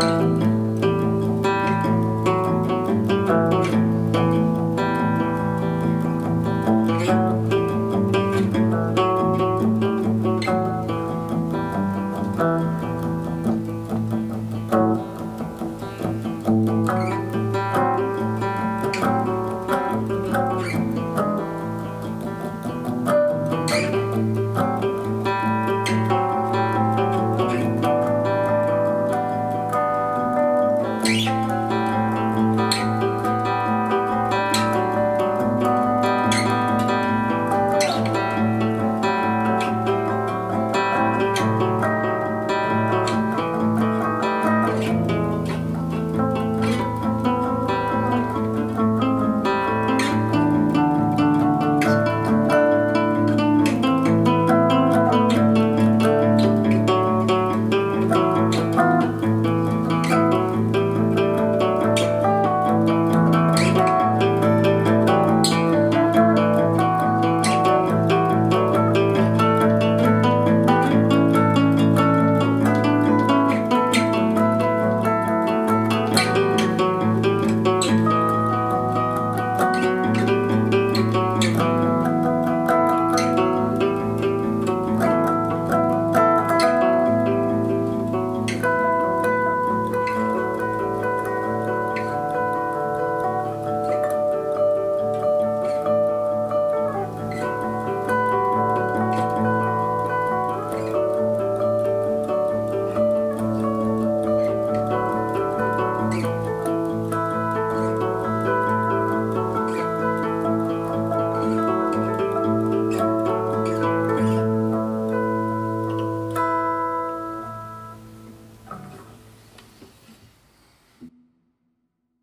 Bye.